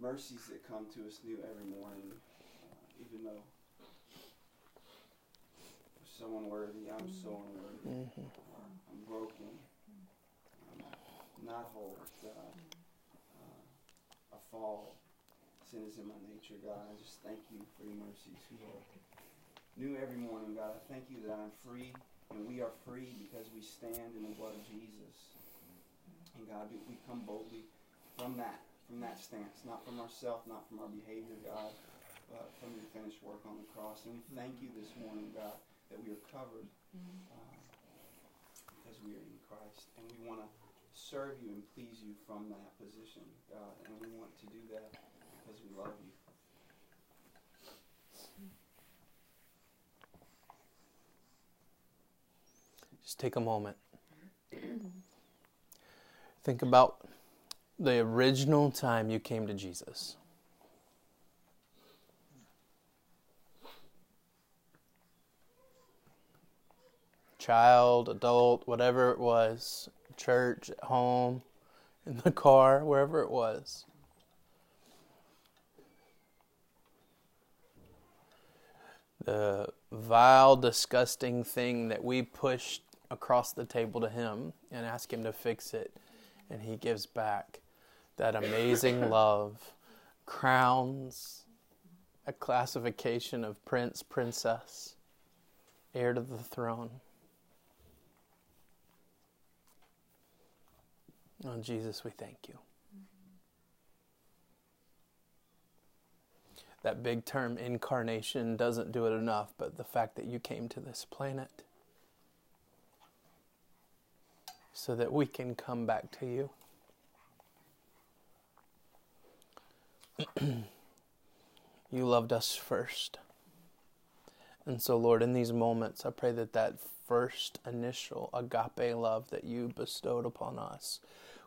mercies that come to us new every morning, uh, even though we're so unworthy, I'm so unworthy. Mm-hmm. Uh, I'm broken. I'm not whole, God. Uh, I fall. Sin is in my nature, God. I just thank you for your mercies who are new every morning, God. I thank you that I'm free and we are free because we stand in the blood of Jesus. And God, we, we come boldly from that, from that stance, not from ourselves, not from our behavior, God, but from your finished work on the cross. And we thank you this morning, God, that we are covered uh, because we are in Christ. And we want to serve you and please you from that position, God. And we want to do that because we love you. Just take a moment. Think about the original time you came to Jesus. Child, adult, whatever it was, church, at home, in the car, wherever it was. The vile, disgusting thing that we pushed across the table to Him and ask Him to fix it, and He gives back that amazing love, crowns, a classification of prince, princess, heir to the throne. Oh, Jesus, we thank you. That big term, incarnation, doesn't do it enough, but the fact that you came to this planet so that we can come back to you. you loved us first. And so, Lord, in these moments, I pray that that first initial agape love that you bestowed upon us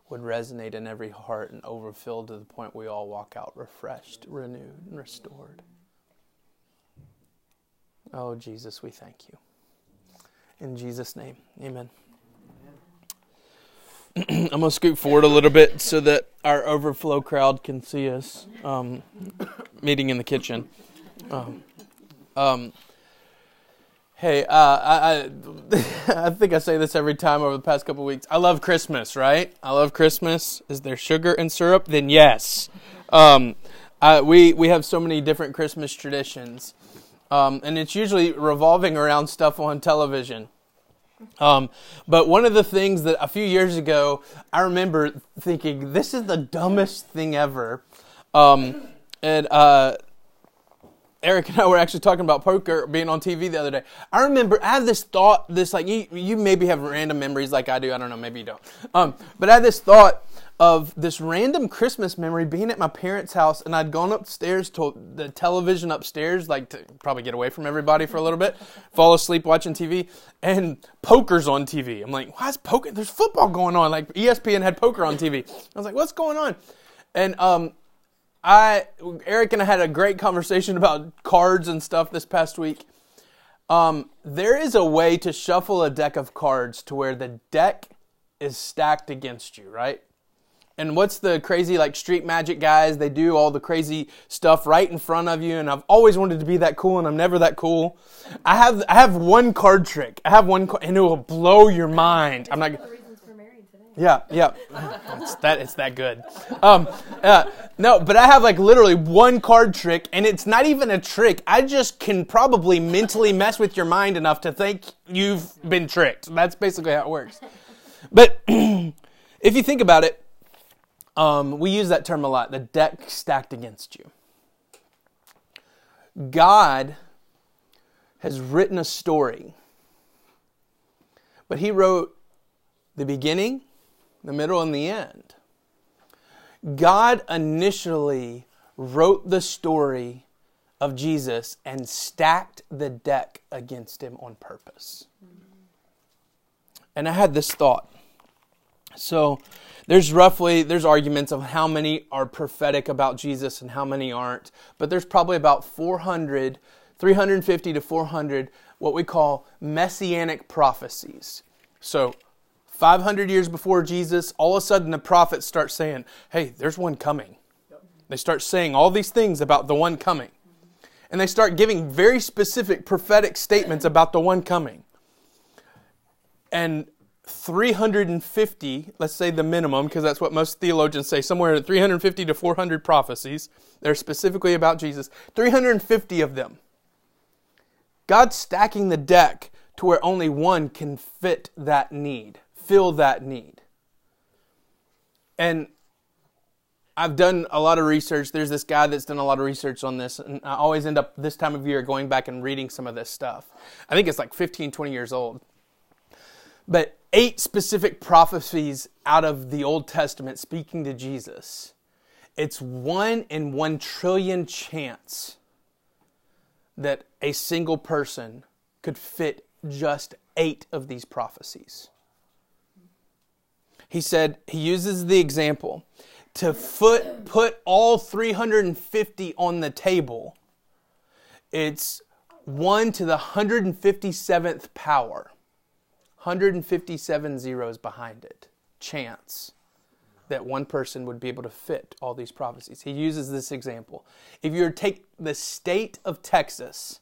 would resonate in every heart and overfill to the point we all walk out refreshed, renewed, and restored. Oh, Jesus, we thank you. In Jesus' name, amen. I'm to scoot forward a little bit so that our overflow crowd can see us um, meeting in the kitchen. Um, um, hey, uh, I, I, I think I say this every time over the past couple weeks. I love Christmas, right? I love Christmas. Is there sugar and syrup? Then yes. Um, I, we we have so many different Christmas traditions, um, and it's usually revolving around stuff on television. Um, but one of the things that a few years ago, I remember thinking, this is the dumbest thing ever. Um, and uh, Eric and I were actually talking about poker being on TV the other day. I remember I had this thought, this like you, you maybe have random memories like I do. I don't know, maybe you don't. Um, but I had this thought of this random Christmas memory being at my parents' house, and I'd gone upstairs to the television upstairs, like to probably get away from everybody for a little bit, fall asleep watching TV, and poker's on TV. I'm like, why is poker? There's football going on. Like ESPN had poker on TV. I was like, what's going on? And um, I, Eric and I had a great conversation about cards and stuff this past week. Um, there is a way to shuffle a deck of cards to where the deck is stacked against you, right? And what's the crazy like street magic guys? They do all the crazy stuff right in front of you, and I've always wanted to be that cool, and I'm never that cool. I have I have one card trick. I have one, and it will blow your mind. I'm not. Yeah, yeah, it's that it's that good. Um, uh, no, but I have like literally one card trick, and it's not even a trick. I just can probably mentally mess with your mind enough to think you've been tricked. That's basically how it works. But if you think about it, um, we use that term a lot. The deck stacked against you. God has written a story, but He wrote the beginning the middle, and the end. God initially wrote the story of Jesus and stacked the deck against him on purpose. And I had this thought. So there's roughly there's arguments of how many are prophetic about Jesus and how many aren't, but there's probably about 400 350 to 400 what we call messianic prophecies. So 500 years before Jesus, all of a sudden the prophets start saying, hey, there's one coming. They start saying all these things about the one coming. And they start giving very specific prophetic statements about the one coming. And 350, let's say the minimum, because that's what most theologians say, somewhere 350 to 400 prophecies. They're specifically about Jesus. 350 of them. God's stacking the deck to where only one can fit that need, fill that need. And I've done a lot of research. There's this guy that's done a lot of research on this, and I always end up this time of year going back and reading some of this stuff. I think it's like 15, 20 years old. But eight specific prophecies out of the Old Testament speaking to Jesus. It's one in one trillion chance that a single person could fit just eight of these prophecies. He said, he uses the example to foot, put all 350 on the table. It's 1 to the 157th power. 157 zeros behind it. Chance that one person would be able to fit all these prophecies. He uses this example. If you were to take the state of Texas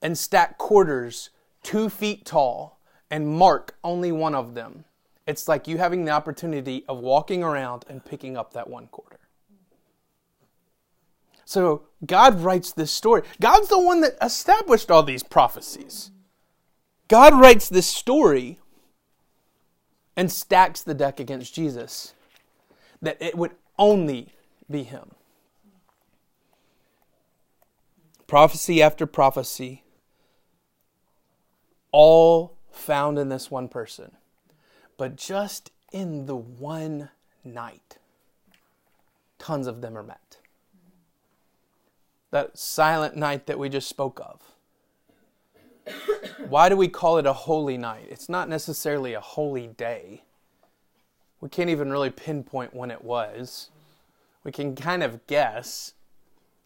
and stack quarters two feet tall and mark only one of them, it's like you having the opportunity of walking around and picking up that one quarter. So God writes this story. God's the one that established all these prophecies. God writes this story and stacks the deck against Jesus that it would only be him. Prophecy after prophecy, all found in this one person, but just in the one night, tons of them are met. That silent night that we just spoke of why do we call it a holy night? It's not necessarily a holy day. We can't even really pinpoint when it was. We can kind of guess.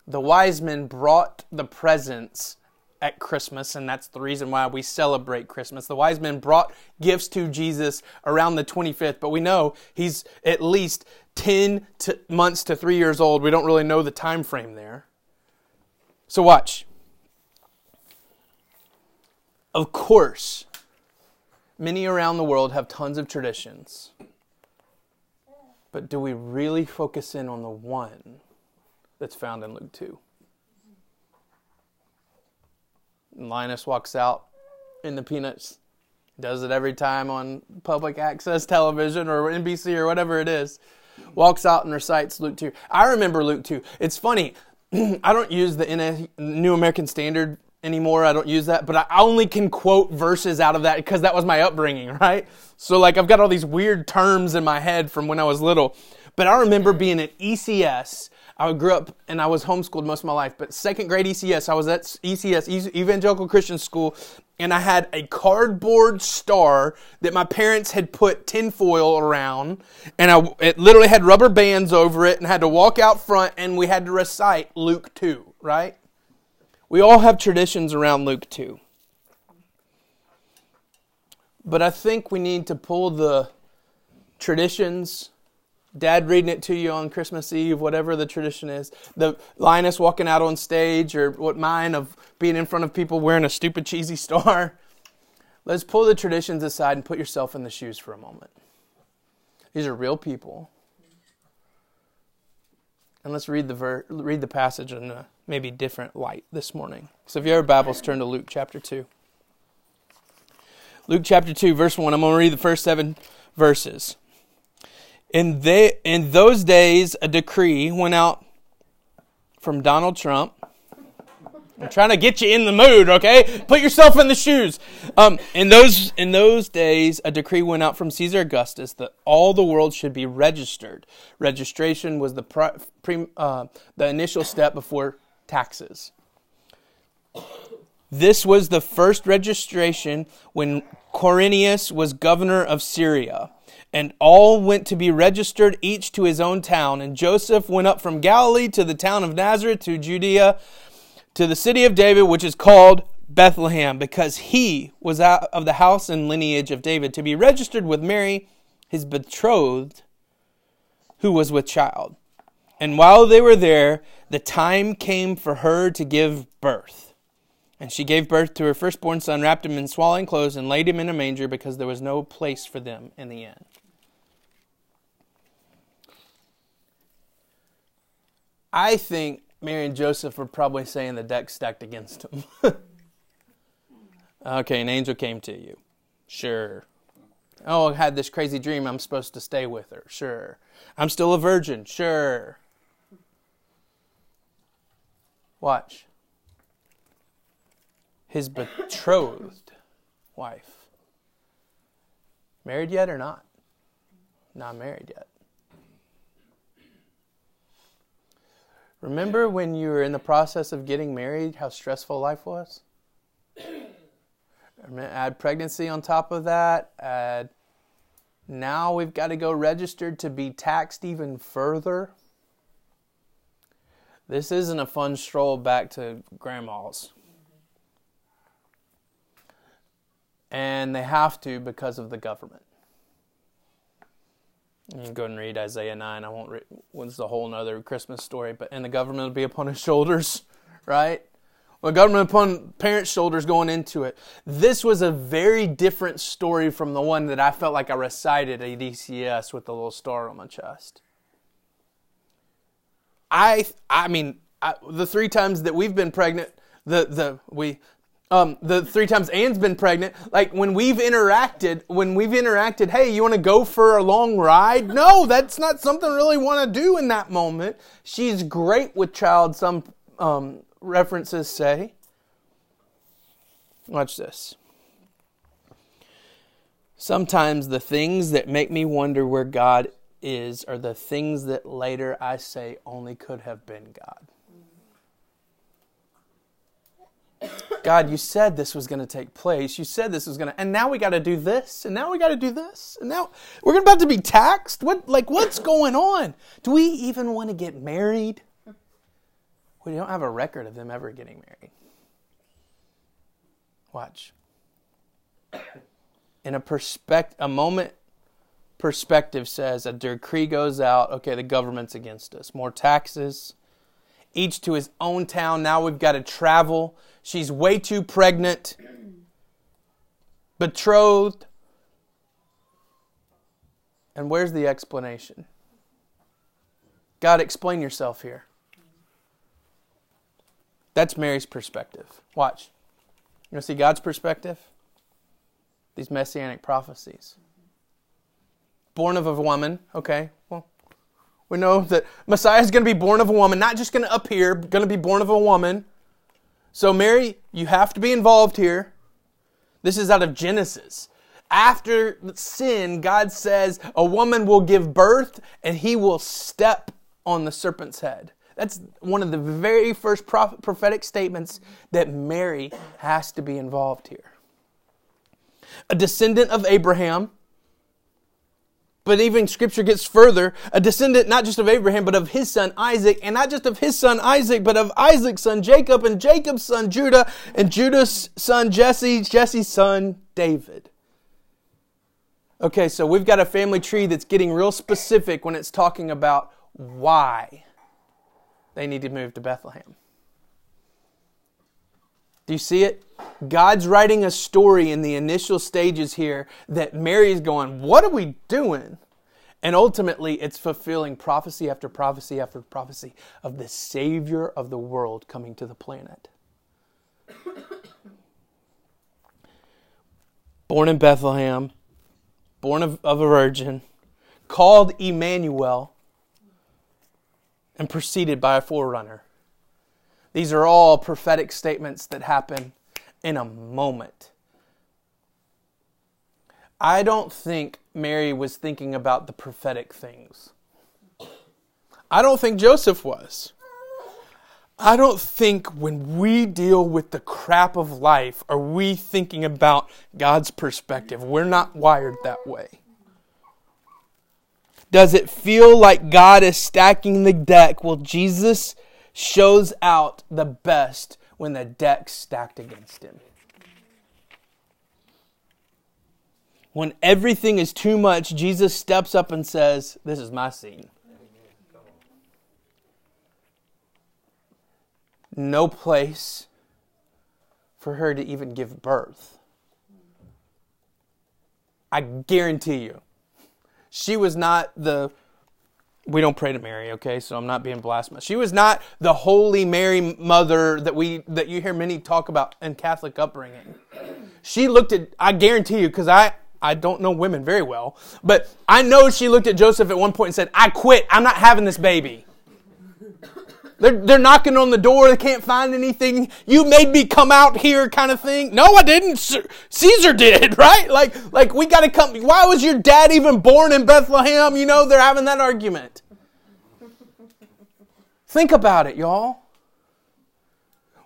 The wise men brought the presents at Christmas, and that's the reason why we celebrate Christmas. The wise men brought gifts to Jesus around the 25th, but we know he's at least 10 to months to three years old. We don't really know the time frame there. So, watch. Of course, many around the world have tons of traditions. But do we really focus in on the one that's found in Luke 2? And Linus walks out in the Peanuts, does it every time on public access television or NBC or whatever it is. Walks out and recites Luke 2. I remember Luke 2. It's funny, I don't use the New American Standard anymore. I don't use that, but I only can quote verses out of that because that was my upbringing, right? So like I've got all these weird terms in my head from when I was little. But I remember being at ECS. I grew up and I was homeschooled most of my life, but second grade ECS, I was at ECS, Evangelical Christian School, and I had a cardboard star that my parents had put tinfoil around, and I, it literally had rubber bands over it, and had to walk out front, and we had to recite Luke 2, right? We all have traditions around Luke 2. But I think we need to pull the traditions, dad reading it to you on Christmas Eve, whatever the tradition is, the Linus walking out on stage, or what mine of being in front of people wearing a stupid cheesy star. Let's pull the traditions aside and put yourself in the shoes for a moment. These are real people. And let's read the ver- read the passage in a maybe different light this morning. So if you have your Bibles, turn to Luke chapter 2. Luke chapter 2, verse 1. I'm going to read the first seven verses. In, they, in those days, a decree went out from Donald Trump I'm trying to get you in the mood, okay? Put yourself in the shoes. Um, in those in those days, a decree went out from Caesar Augustus that all the world should be registered. Registration was the pre, uh, the initial step before taxes. This was the first registration when Quirinius was governor of Syria. And all went to be registered, each to his own town. And Joseph went up from Galilee to the town of Nazareth to Judea to the city of David, which is called Bethlehem, because he was out of the house and lineage of David, to be registered with Mary, his betrothed, who was with child. And while they were there, the time came for her to give birth. And she gave birth to her firstborn son, wrapped him in swaddling clothes, and laid him in a manger because there was no place for them in the inn. I think Mary and Joseph were probably saying the deck stacked against them. okay, an angel came to you. Sure. Oh, I had this crazy dream. I'm supposed to stay with her. Sure. I'm still a virgin. Sure. Watch. His betrothed wife. Married yet or not? Not married yet. Remember when you were in the process of getting married, how stressful life was? Add pregnancy on top of that. Add now we've got to go registered to be taxed even further. This isn't a fun stroll back to grandma's. And they have to because of the government. You can go and read Isaiah 9. I won't read, it's the whole other Christmas story, but and the government will be upon his shoulders, right? Well, government upon parents' shoulders going into it. This was a very different story from the one that I felt like I recited at DCS with the little star on my chest. I, I mean, I, the three times that we've been pregnant, the the we um, the three times Anne's been pregnant, like when we've interacted, when we've interacted, hey, you want to go for a long ride? No, that's not something I really want to do in that moment. She's great with child, some um, references say. Watch this. Sometimes the things that make me wonder where God is are the things that later I say only could have been God. God, you said this was going to take place. You said this was going to, and now we got to do this, and now we got to do this, and now we're about to be taxed. What, like, what's going on? Do we even want to get married? We don't have a record of them ever getting married. Watch. In a perspective, a moment perspective says a decree goes out. Okay, the government's against us. More taxes. Each to his own town. Now we've got to travel She's way too pregnant, betrothed. And where's the explanation? God, explain yourself here. That's Mary's perspective. Watch. You want to see God's perspective? These messianic prophecies. Born of a woman, okay, well, we know that Messiah is going to be born of a woman, not just going to appear, going to be born of a woman. So, Mary, you have to be involved here. This is out of Genesis. After sin, God says a woman will give birth and he will step on the serpent's head. That's one of the very first prophetic statements that Mary has to be involved here. A descendant of Abraham, but even scripture gets further a descendant not just of Abraham, but of his son Isaac, and not just of his son Isaac, but of Isaac's son Jacob, and Jacob's son Judah, and Judah's son Jesse, Jesse's son David. Okay, so we've got a family tree that's getting real specific when it's talking about why they need to move to Bethlehem. Do you see it? God's writing a story in the initial stages here that Mary's going, What are we doing? And ultimately, it's fulfilling prophecy after prophecy after prophecy of the Savior of the world coming to the planet. born in Bethlehem, born of, of a virgin, called Emmanuel, and preceded by a forerunner. These are all prophetic statements that happen in a moment. I don't think Mary was thinking about the prophetic things. I don't think Joseph was. I don't think when we deal with the crap of life are we thinking about God's perspective. We're not wired that way. Does it feel like God is stacking the deck? Well, Jesus shows out the best when the deck's stacked against him. When everything is too much, Jesus steps up and says, This is my scene. no place for her to even give birth. I guarantee you, she was not the. We don't pray to Mary, okay? So I'm not being blasphemous. She was not the Holy Mary Mother that we that you hear many talk about in Catholic upbringing. She looked at. I guarantee you, because I I don't know women very well, but I know she looked at Joseph at one point and said, "I quit. I'm not having this baby." They're, they're knocking on the door. They can't find anything. You made me come out here kind of thing. No, I didn't. Caesar did, right? Like, like we got to come. Why was your dad even born in Bethlehem? You know, they're having that argument. Think about it, y'all.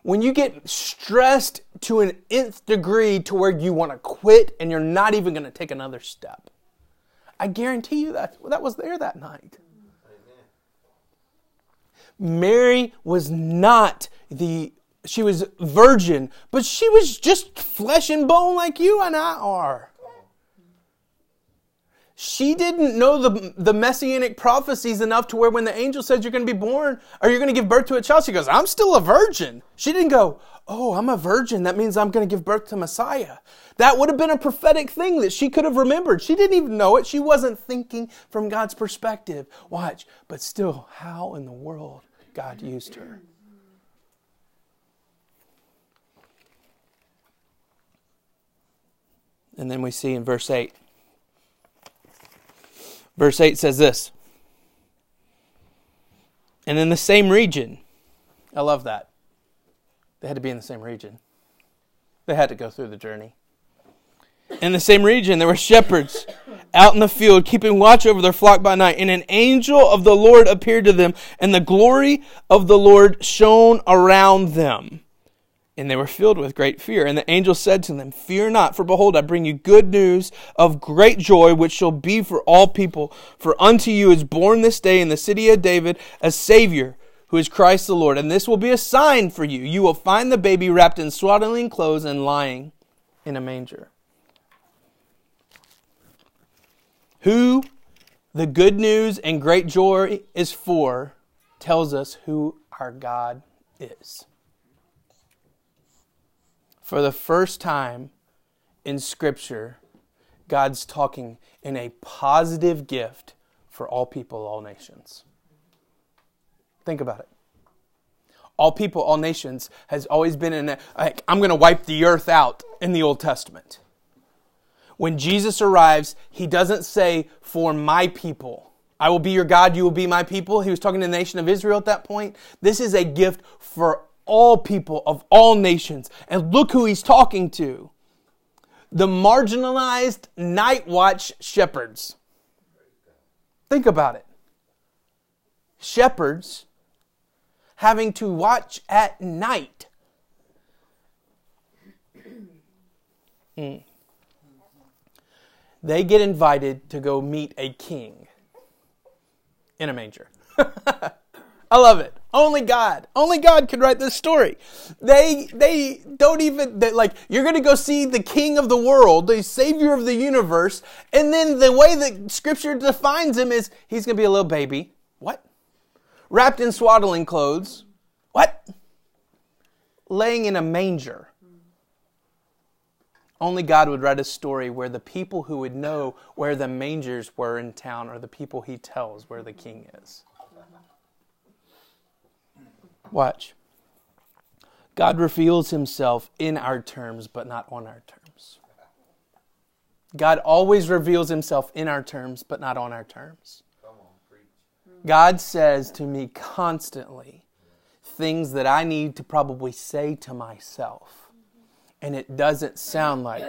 When you get stressed to an nth degree to where you want to quit and you're not even going to take another step, I guarantee you that that was there that night. Mary was not the she was virgin, but she was just flesh and bone like you and I are. She didn't know the, the messianic prophecies enough to where when the angel says you're going to be born or you're going to give birth to a child, she goes, I'm still a virgin. She didn't go, Oh, I'm a virgin. That means I'm going to give birth to Messiah. That would have been a prophetic thing that she could have remembered. She didn't even know it. She wasn't thinking from God's perspective. Watch. But still, how in the world God used her. And then we see in verse 8. Verse 8 says this. And in the same region, I love that. They had to be in the same region. They had to go through the journey. In the same region, there were shepherds out in the field, keeping watch over their flock by night. And an angel of the Lord appeared to them, and the glory of the Lord shone around them. And they were filled with great fear. And the angel said to them, Fear not, for behold, I bring you good news of great joy, which shall be for all people. For unto you is born this day in the city of David a Savior, who is Christ the Lord. And this will be a sign for you. You will find the baby wrapped in swaddling clothes and lying in a manger. Who the good news and great joy is for tells us who our God is. For the first time in Scripture, God's talking in a positive gift for all people, all nations. Think about it. All people, all nations has always been in a, like, I'm going to wipe the earth out in the Old Testament when Jesus arrives, he doesn't say, For my people. I will be your God, you will be my people. He was talking to the nation of Israel at that point. This is a gift for all people of all nations. And look who he's talking to the marginalized night watch shepherds. Think about it. Shepherds having to watch at night. Mm they get invited to go meet a king in a manger. I love it. Only God, only God could write this story. They they don't even they, like you're going to go see the king of the world, the savior of the universe, and then the way that scripture defines him is he's going to be a little baby. What? Wrapped in swaddling clothes. What? Laying in a manger. Only God would write a story where the people who would know where the mangers were in town are the people he tells where the king is. Watch. God reveals himself in our terms, but not on our terms. God always reveals himself in our terms, but not on our terms. God says to me constantly things that I need to probably say to myself and it doesn't sound like,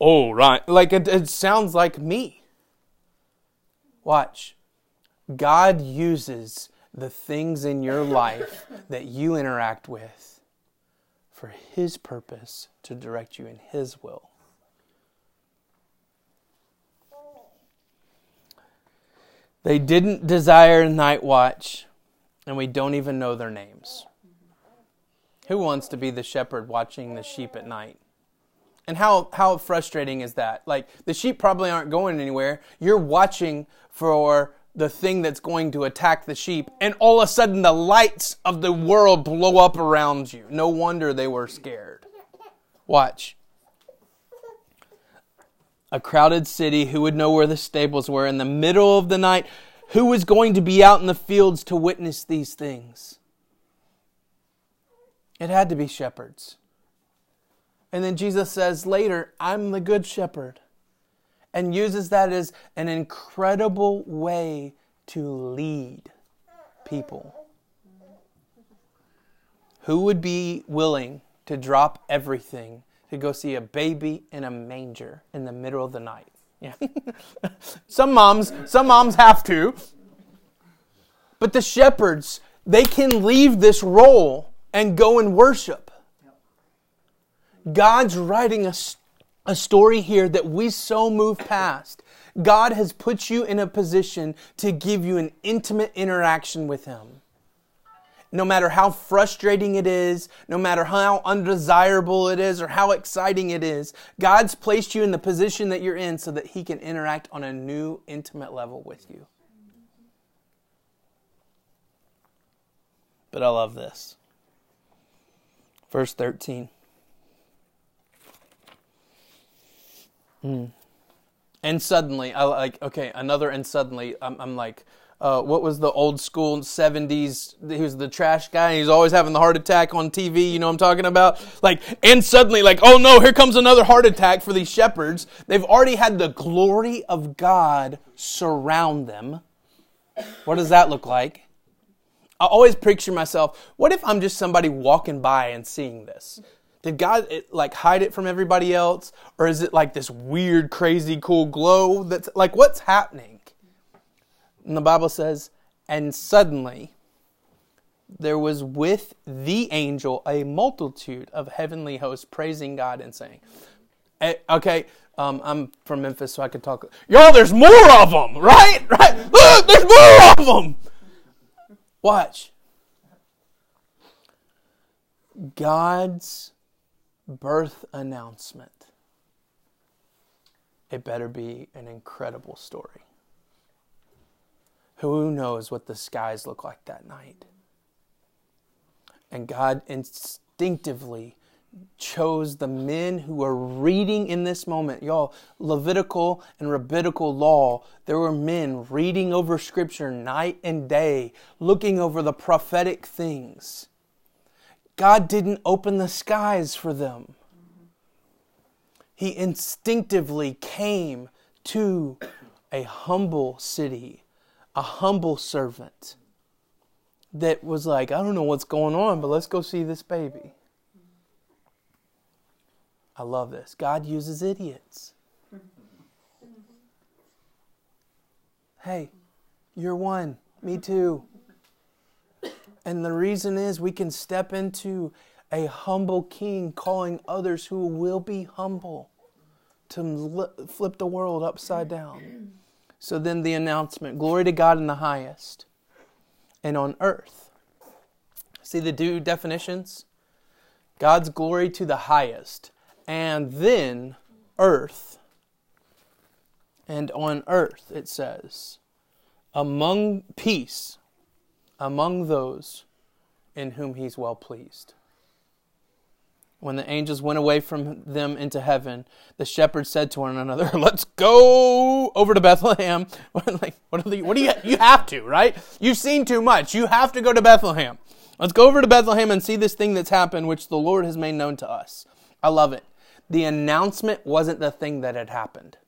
oh, right. Like it, it sounds like me. Watch. God uses the things in your life that you interact with for His purpose to direct you in His will. They didn't desire night watch, and we don't even know their names. Who wants to be the shepherd watching the sheep at night? And how, how frustrating is that? Like, the sheep probably aren't going anywhere. You're watching for the thing that's going to attack the sheep, and all of a sudden the lights of the world blow up around you. No wonder they were scared. Watch. A crowded city, who would know where the stables were in the middle of the night? Who was going to be out in the fields to witness these things? It had to be shepherds. And then Jesus says later, I'm the good shepherd and uses that as an incredible way to lead people. Who would be willing to drop everything to go see a baby in a manger in the middle of the night? Yeah. some moms, some moms have to. But the shepherds, they can leave this role and go and worship. God's writing a a story here that we so move past. God has put you in a position to give you an intimate interaction with Him. No matter how frustrating it is, no matter how undesirable it is, or how exciting it is, God's placed you in the position that you're in so that He can interact on a new, intimate level with you. But I love this. Verse 13. Mm. And suddenly, I like okay, another and suddenly, I'm, I'm like, uh, what was the old school 70s? He was the trash guy. He's always having the heart attack on TV. You know I'm talking about? Like, and suddenly, like, oh no, here comes another heart attack for these shepherds. They've already had the glory of God surround them. What does that look like? I always picture myself, what if I'm just somebody walking by and seeing this? Did God like hide it from everybody else? Or is it like this weird, crazy, cool glow that's like what's happening? And the Bible says, and suddenly there was with the angel a multitude of heavenly hosts praising God and saying, eh, okay, um, I'm from Memphis, so I could talk. Y'all, there's more of them, right? Right? Look, there's more of them. Watch. God's birth announcement, it better be an incredible story. Who knows what the skies look like that night? And God instinctively chose the men who are reading in this moment. Y'all, Levitical and rabbinical law, there were men reading over scripture night and day, looking over the prophetic things. God didn't open the skies for them. He instinctively came to a humble city, a humble servant that was like, I don't know what's going on, but let's go see this baby. I love this. God uses idiots. Hey, you're one. Me too. And the reason is we can step into a humble king calling others who will be humble to flip the world upside down. So then the announcement glory to God in the highest and on earth. See the two definitions? God's glory to the highest, and then earth. And on earth, it says, among peace among those in whom he's well pleased. When the angels went away from them into heaven, the shepherds said to one another, "Let's go over to Bethlehem." like, what, the, what do you? You have to, right? You've seen too much. You have to go to Bethlehem. Let's go over to Bethlehem and see this thing that's happened, which the Lord has made known to us. I love it. The announcement wasn't the thing that had happened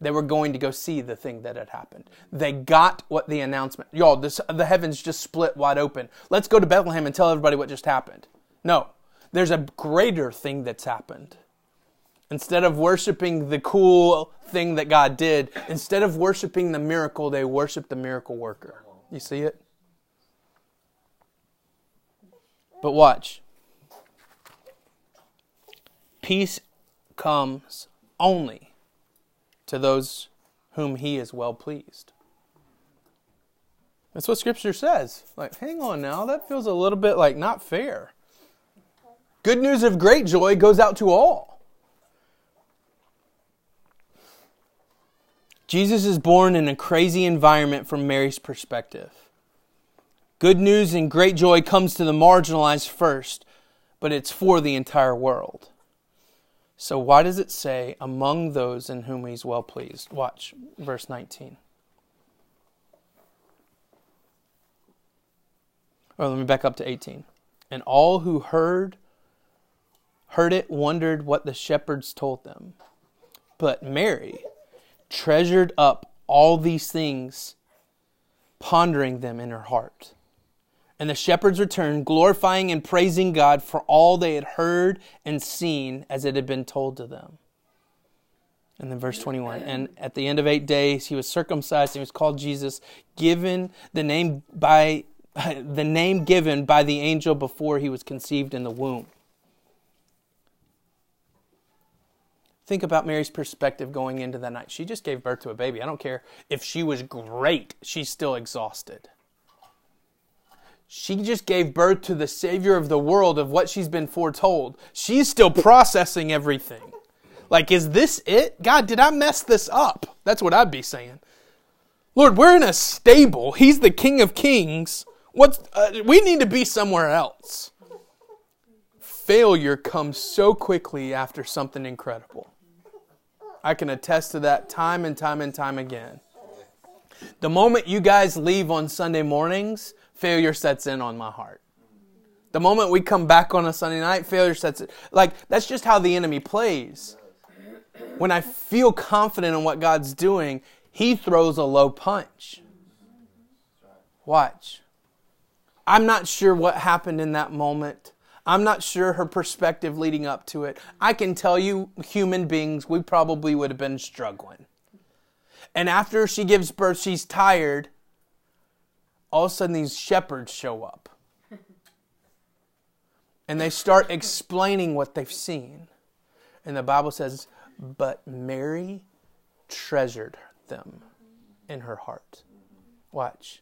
they were going to go see the thing that had happened. They got what the announcement. Y'all, this, the heavens just split wide open. Let's go to Bethlehem and tell everybody what just happened. No, there's a greater thing that's happened. Instead of worshiping the cool thing that God did, instead of worshiping the miracle, they worship the miracle worker. You see it? But watch. Peace comes only to those whom he is well pleased. That's what Scripture says. Like, hang on now, that feels a little bit like not fair. Good news of great joy goes out to all. Jesus is born in a crazy environment from Mary's perspective. Good news and great joy comes to the marginalized first, but it's for the entire world. So, why does it say, among those in whom he's well pleased? Watch verse 19. Or let me back up to 18. And all who heard heard it wondered what the shepherds told them. But Mary treasured up all these things, pondering them in her heart. And the shepherds returned, glorifying and praising God for all they had heard and seen as it had been told to them. And then verse 21 And at the end of eight days, he was circumcised and he was called Jesus, given the name by the name given by the angel before he was conceived in the womb. Think about Mary's perspective going into that night. She just gave birth to a baby. I don't care if she was great, she's still exhausted. She just gave birth to the Savior of the world of what she's been foretold. She's still processing everything. Like, is this it? God, did I mess this up? That's what I'd be saying. Lord, we're in a stable. He's the King of Kings. What's, uh, we need to be somewhere else. Failure comes so quickly after something incredible. I can attest to that time and time and time again. The moment you guys leave on Sunday mornings, failure sets in on my heart. The moment we come back on a Sunday night, failure sets it. Like, that's just how the enemy plays. When I feel confident in what God's doing, he throws a low punch. Watch. I'm not sure what happened in that moment. I'm not sure her perspective leading up to it. I can tell you, human beings, we probably would have been struggling. And after she gives birth, she's tired all of a sudden these shepherds show up. And they start explaining what they've seen. And the Bible says, But Mary treasured them in her heart. Watch.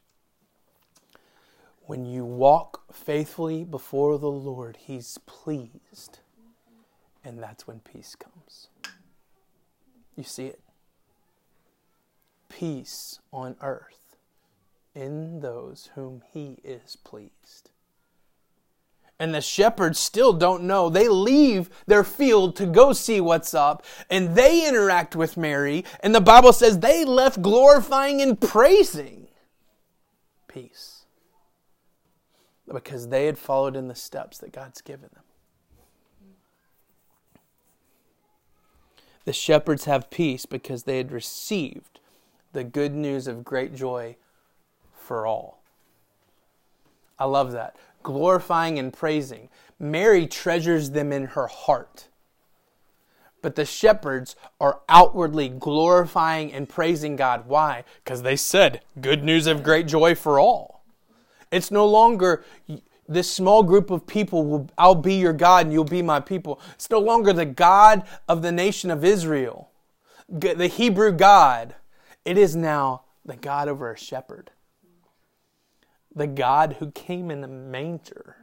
When you walk faithfully before the Lord, He's pleased. And that's when peace comes. You see it? Peace on earth in those whom he is pleased. And the shepherds still don't know. They leave their field to go see what's up, and they interact with Mary, and the Bible says they left glorifying and praising peace. Because they had followed in the steps that God's given them. The shepherds have peace because they had received the good news of great joy for all. I love that. Glorifying and praising. Mary treasures them in her heart. But the shepherds are outwardly glorifying and praising God. Why? Because they said, good news of great joy for all. It's no longer this small group of people will I'll be your God and you'll be my people. It's no longer the God of the nation of Israel, the Hebrew God. It is now the God over a shepherd the God who came in the manger,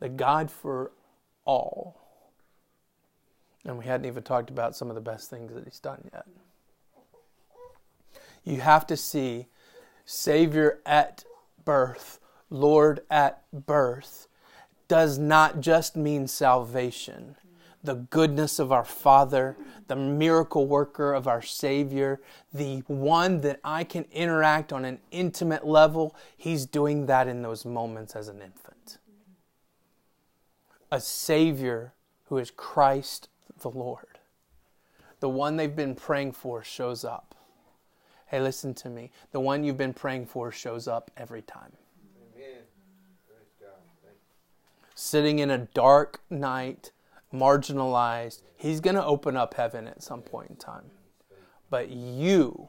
the God for all. And we hadn't even talked about some of the best things that he's done yet. You have to see Savior at birth, Lord at birth, does not just mean salvation the goodness of our Father, the miracle worker of our Savior, the one that I can interact on an intimate level, He's doing that in those moments as an infant. A Savior who is Christ the Lord. The one they've been praying for shows up. Hey, listen to me. The one you've been praying for shows up every time. Sitting in a dark night, marginalized. He's going to open up heaven at some point in time. But you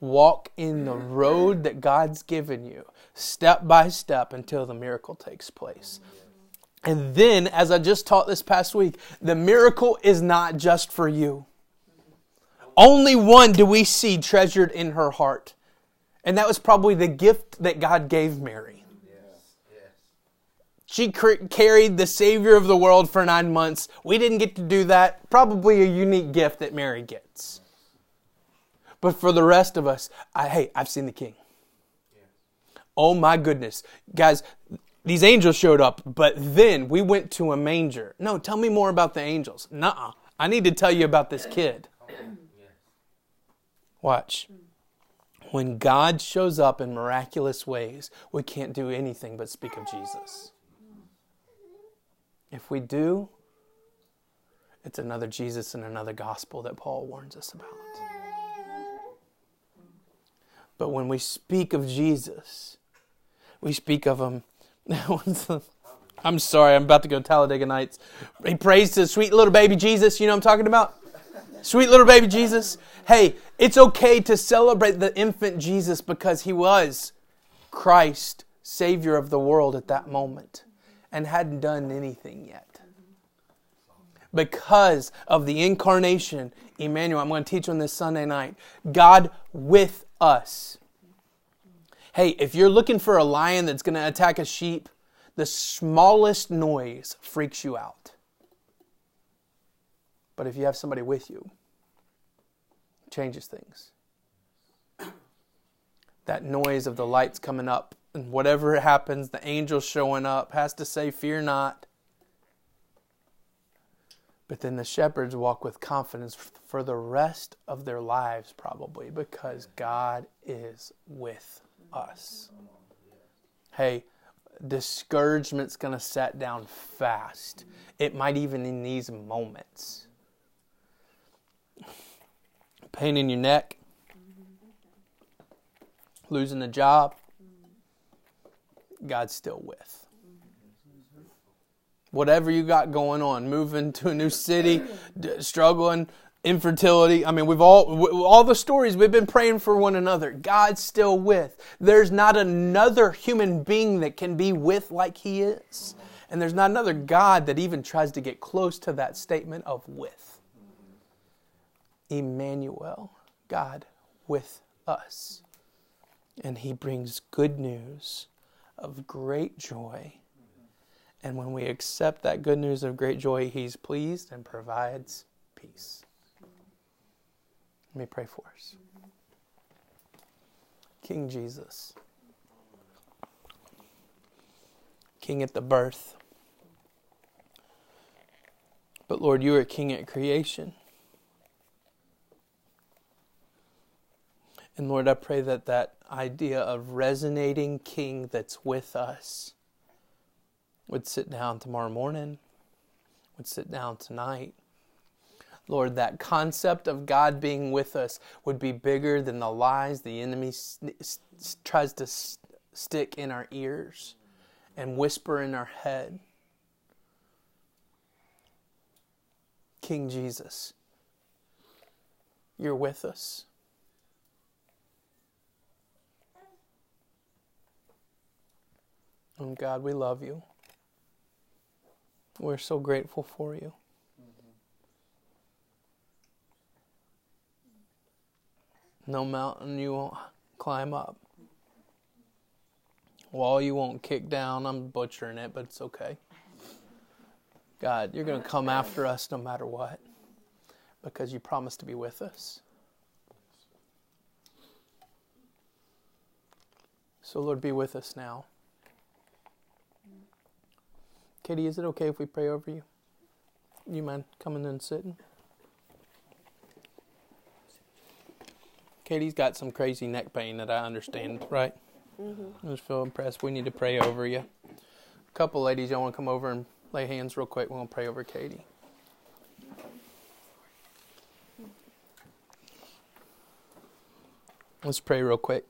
walk in the road that God's given you, step by step, until the miracle takes place. And then, as I just taught this past week, the miracle is not just for you. Only one do we see treasured in her heart. And that was probably the gift that God gave Mary. She carried the Savior of the world for nine months. We didn't get to do that. Probably a unique gift that Mary gets. But for the rest of us, I, hey, I've seen the king. Oh my goodness. Guys, these angels showed up, but then we went to a manger. No, tell me more about the angels. Nuh I need to tell you about this kid. Watch. When God shows up in miraculous ways, we can't do anything but speak of Jesus. If we do, it's another Jesus and another gospel that Paul warns us about. But when we speak of Jesus, we speak of him. I'm sorry, I'm about to go Talladega Nights. He prays to sweet little baby Jesus. You know I'm talking about? Sweet little baby Jesus. Hey, it's okay to celebrate the infant Jesus because he was Christ, Savior of the world at that moment, and hadn't done anything yet. Because of the incarnation, Emmanuel, I'm going to teach on this Sunday night. God with us. Hey, if you're looking for a lion that's going to attack a sheep, the smallest noise freaks you out. But if you have somebody with you, changes things. That noise of the lights coming up and whatever happens, the angel showing up has to say, Fear not. But then the shepherds walk with confidence for the rest of their lives, probably, because God is with us. Hey, discouragement's going to set down fast. It might even in these moments. Pain in your neck, losing a job, God's still with. Whatever you got going on, moving to a new city, struggling, infertility. I mean, we've all all the stories we've been praying for one another. God's still with. There's not another human being that can be with like he is. And there's not another God that even tries to get close to that statement of with. Emmanuel, God with us. And he brings good news of great joy. And when we accept that good news of great joy, he's pleased and provides peace. Let me pray for us. King Jesus, King at the birth. But Lord, you are King at creation. And Lord, I pray that that idea of resonating King that's with us would sit down tomorrow morning, would sit down tonight, Lord, that concept of God being with us would be bigger than the lies the enemy tries to stick in our ears and whisper in our head. King Jesus, you're with us. And God, we love you. We're so grateful for you. No mountain you won't climb up. Wall you won't kick down. I'm butchering it, but it's okay. God, you're going to come after us no matter what because you promised to be with us. So, Lord, be with us now. Katie, is it okay if we pray over you? You mind coming and sitting? Katie's got some crazy neck pain that I understand, right? Mm-hmm. I just feel impressed. We need to pray over you. A couple ladies, y'all want to come over and lay hands real quick? We're going to pray over Katie. Let's pray real quick.